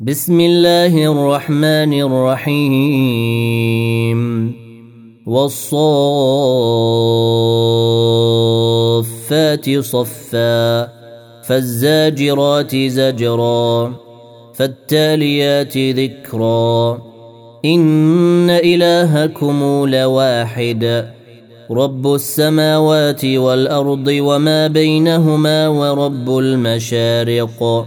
بسم الله الرحمن الرحيم. والصافات صفا فالزاجرات زجرا فالتاليات ذكرا. إن إلهكم لواحد رب السماوات والأرض وما بينهما ورب المشارق.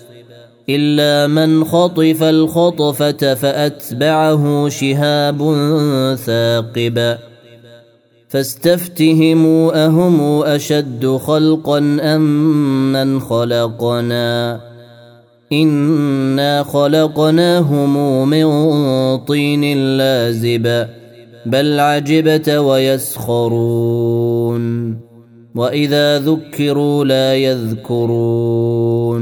إلا من خطف الخطفة فأتبعه شهاب ثاقب. فاستفتهموا أهم أشد خلقا أم من خلقنا؟ إنا خلقناهم من طين لازب بل عجبت ويسخرون. وإذا ذكروا لا يذكرون.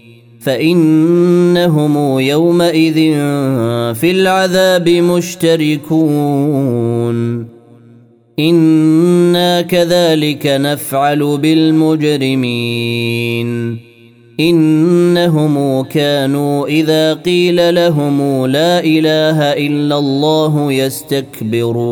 فإنهم يومئذ في العذاب مشتركون. إنا كذلك نفعل بالمجرمين. إنهم كانوا إذا قيل لهم لا إله إلا الله يستكبرون.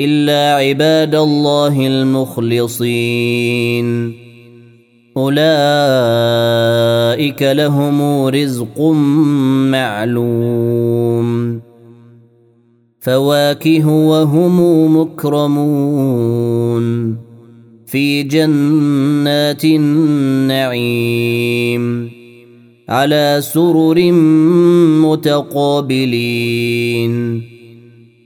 إلا عباد الله المخلصين. أولئك لهم رزق معلوم. فواكه وهم مكرمون. في جنات النعيم. على سرر متقابلين.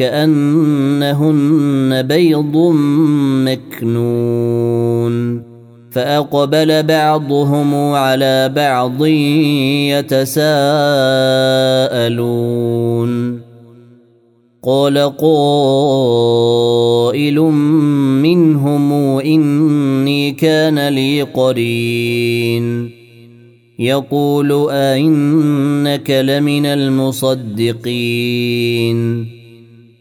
عين كأنهن بيض مكنون. فأقبل بعضهم على بعض يتساءلون. قال قائل منهم إني كان لي قرين. يقول أئنك لمن المصدقين.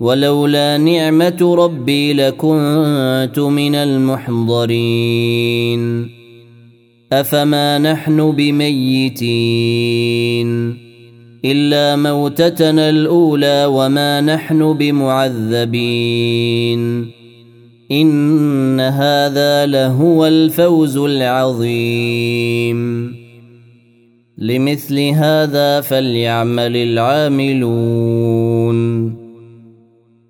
ولولا نعمة ربي لكنت من المحضرين. أفما نحن بميتين؟ إلا موتتنا الأولى وما نحن بمعذبين. إن هذا لهو الفوز العظيم. لمثل هذا فليعمل العاملون.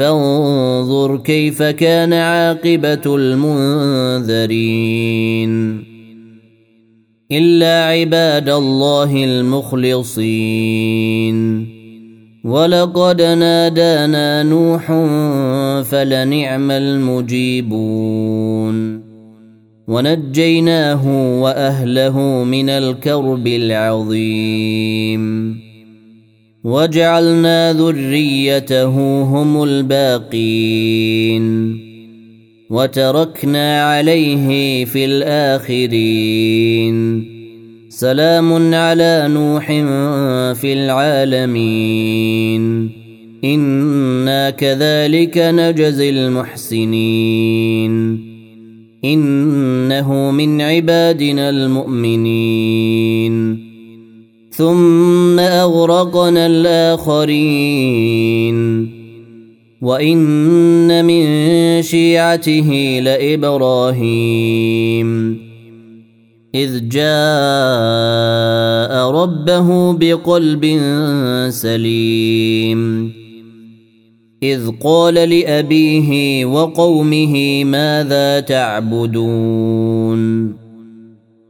فانظر كيف كان عاقبة المنذرين. إلا عباد الله المخلصين. ولقد نادانا نوح فلنعم المجيبون. ونجيناه وأهله من الكرب العظيم. وجعلنا ذريته هم الباقين وتركنا عليه في الآخرين سلام على نوح في العالمين إنا كذلك نجزي المحسنين إنه من عبادنا المؤمنين ثم أغرقنا الآخرين. وإن من شيعته لإبراهيم. إذ جاء ربه بقلب سليم. إذ قال لأبيه وقومه ماذا تعبدون؟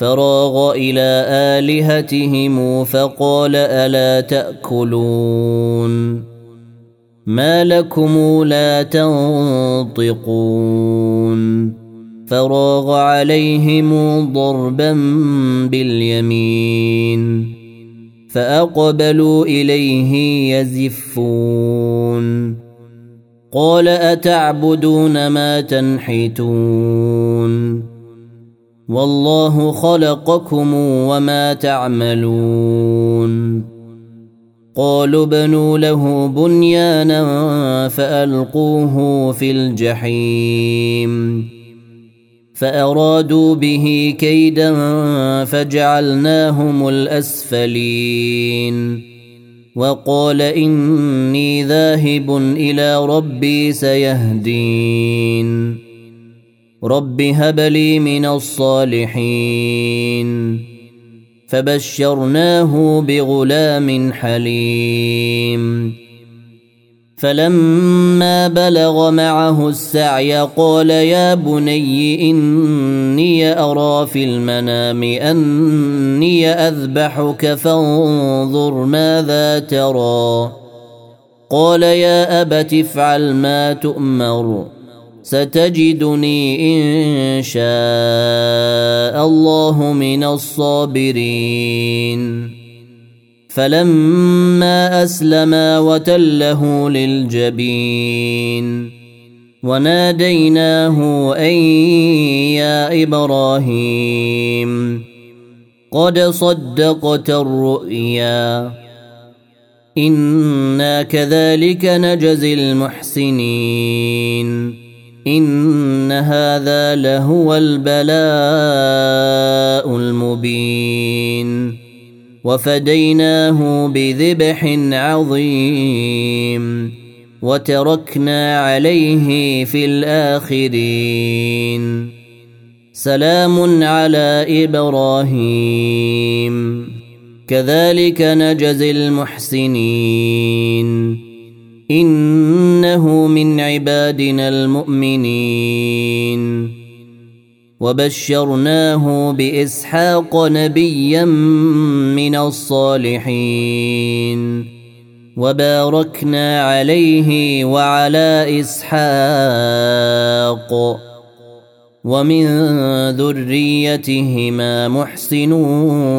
فراغ إلى آلهتهم فقال ألا تأكلون ما لكم لا تنطقون فراغ عليهم ضربا باليمين فأقبلوا إليه يزفون قال أتعبدون ما تنحتون والله خلقكم وما تعملون. قالوا بنوا له بنيانا فألقوه في الجحيم. فأرادوا به كيدا فجعلناهم الأسفلين. وقال إني ذاهب إلى ربي سيهدين. رب هب لي من الصالحين فبشرناه بغلام حليم فلما بلغ معه السعي قال يا بني اني ارى في المنام اني اذبحك فانظر ماذا ترى قال يا ابت افعل ما تؤمر ستجدني إن شاء الله من الصابرين. فلما اسلما وتله للجبين. وناديناه أن يا إبراهيم قد صدقت الرؤيا. إنا كذلك نجزي المحسنين. ان هذا لهو البلاء المبين وفديناه بذبح عظيم وتركنا عليه في الاخرين سلام على إبراهيم كذلك نجزي المحسنين إنه من عبادنا المؤمنين. وبشرناه بإسحاق نبيا من الصالحين. وباركنا عليه وعلى إسحاق. ومن ذريتهما محسن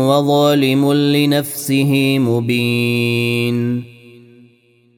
وظالم لنفسه مبين.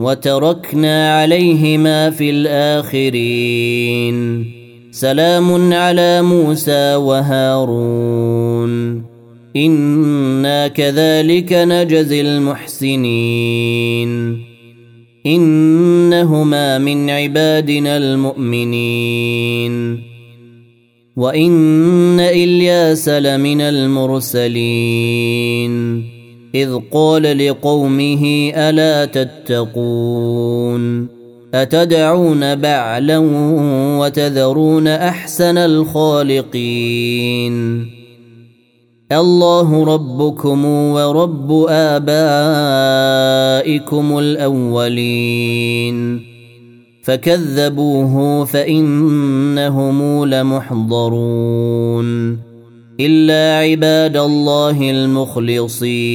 وتركنا عليهما في الآخرين. سلام على موسى وهارون. إنا كذلك نجزي المحسنين. إنهما من عبادنا المؤمنين. وإن إلياس لمن المرسلين. إذ قال لقومه ألا تتقون؟ أتدعون بعلا وتذرون أحسن الخالقين؟ الله ربكم ورب آبائكم الأولين. فكذبوه فإنهم لمحضرون. إلا عباد الله المخلصين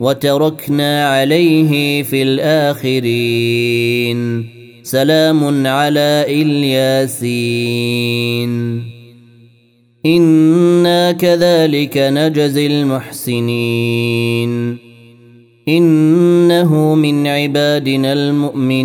وتركنا عليه في الآخرين. سلام على إلياسين. إنا كذلك نجزي المحسنين. إنه من عبادنا المؤمنين.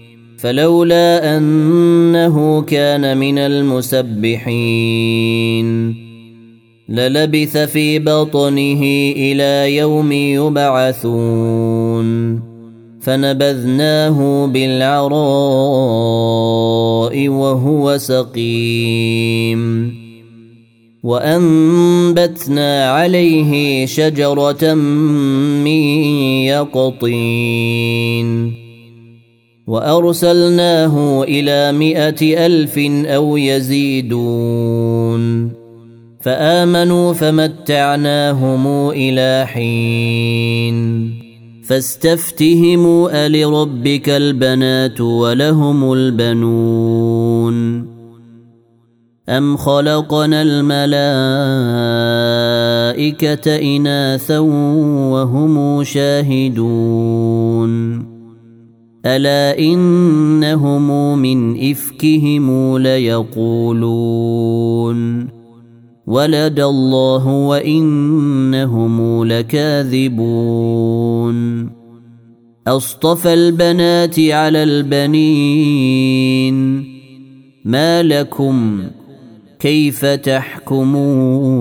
فلولا أنه كان من المسبحين. للبث في بطنه إلى يوم يبعثون. فنبذناه بالعراء وهو سقيم. وأنبتنا عليه شجرة من يقطين. وأرسلناه إلى مائه ألف أو يزيدون. فآمنوا فمتعناهم إلى حين. فاستفتهموا ألربك البنات ولهم البنون. أم خلقنا الملائكة إناثا وهم شاهدون. ألا إنهم من إفكهم ليقولون ولد الله وإنهم لكاذبون أصطفى البنات على البنين ما لكم ؟ كيف تحكمون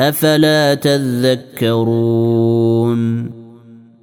أفلا تذكرون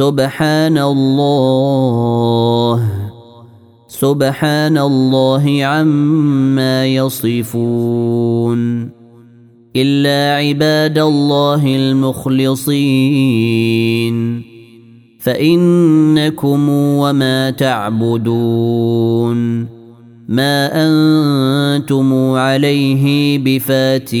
سبحان الله سبحان الله عما يصفون. إلا عباد الله المخلصين. فإنكم وما تعبدون. ما أنتم عليه بفاتنين.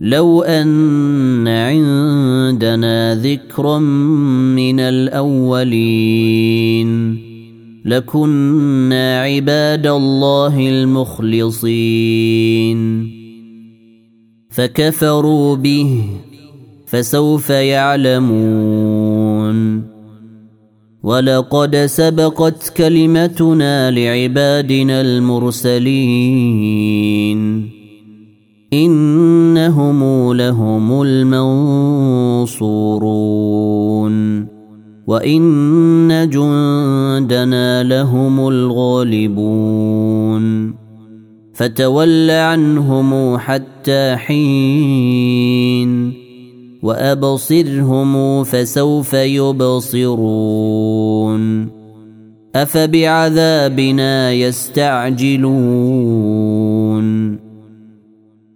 لو أن عندنا ذكرا من الأولين لكنا عباد الله المخلصين. فكفروا به فسوف يعلمون. ولقد سبقت كلمتنا لعبادنا المرسلين. إنهم لهم المنصورون. وإن جندنا لهم الغالبون. فتول عنهم حتى حين. وأبصرهم فسوف يبصرون. أفبعذابنا يستعجلون.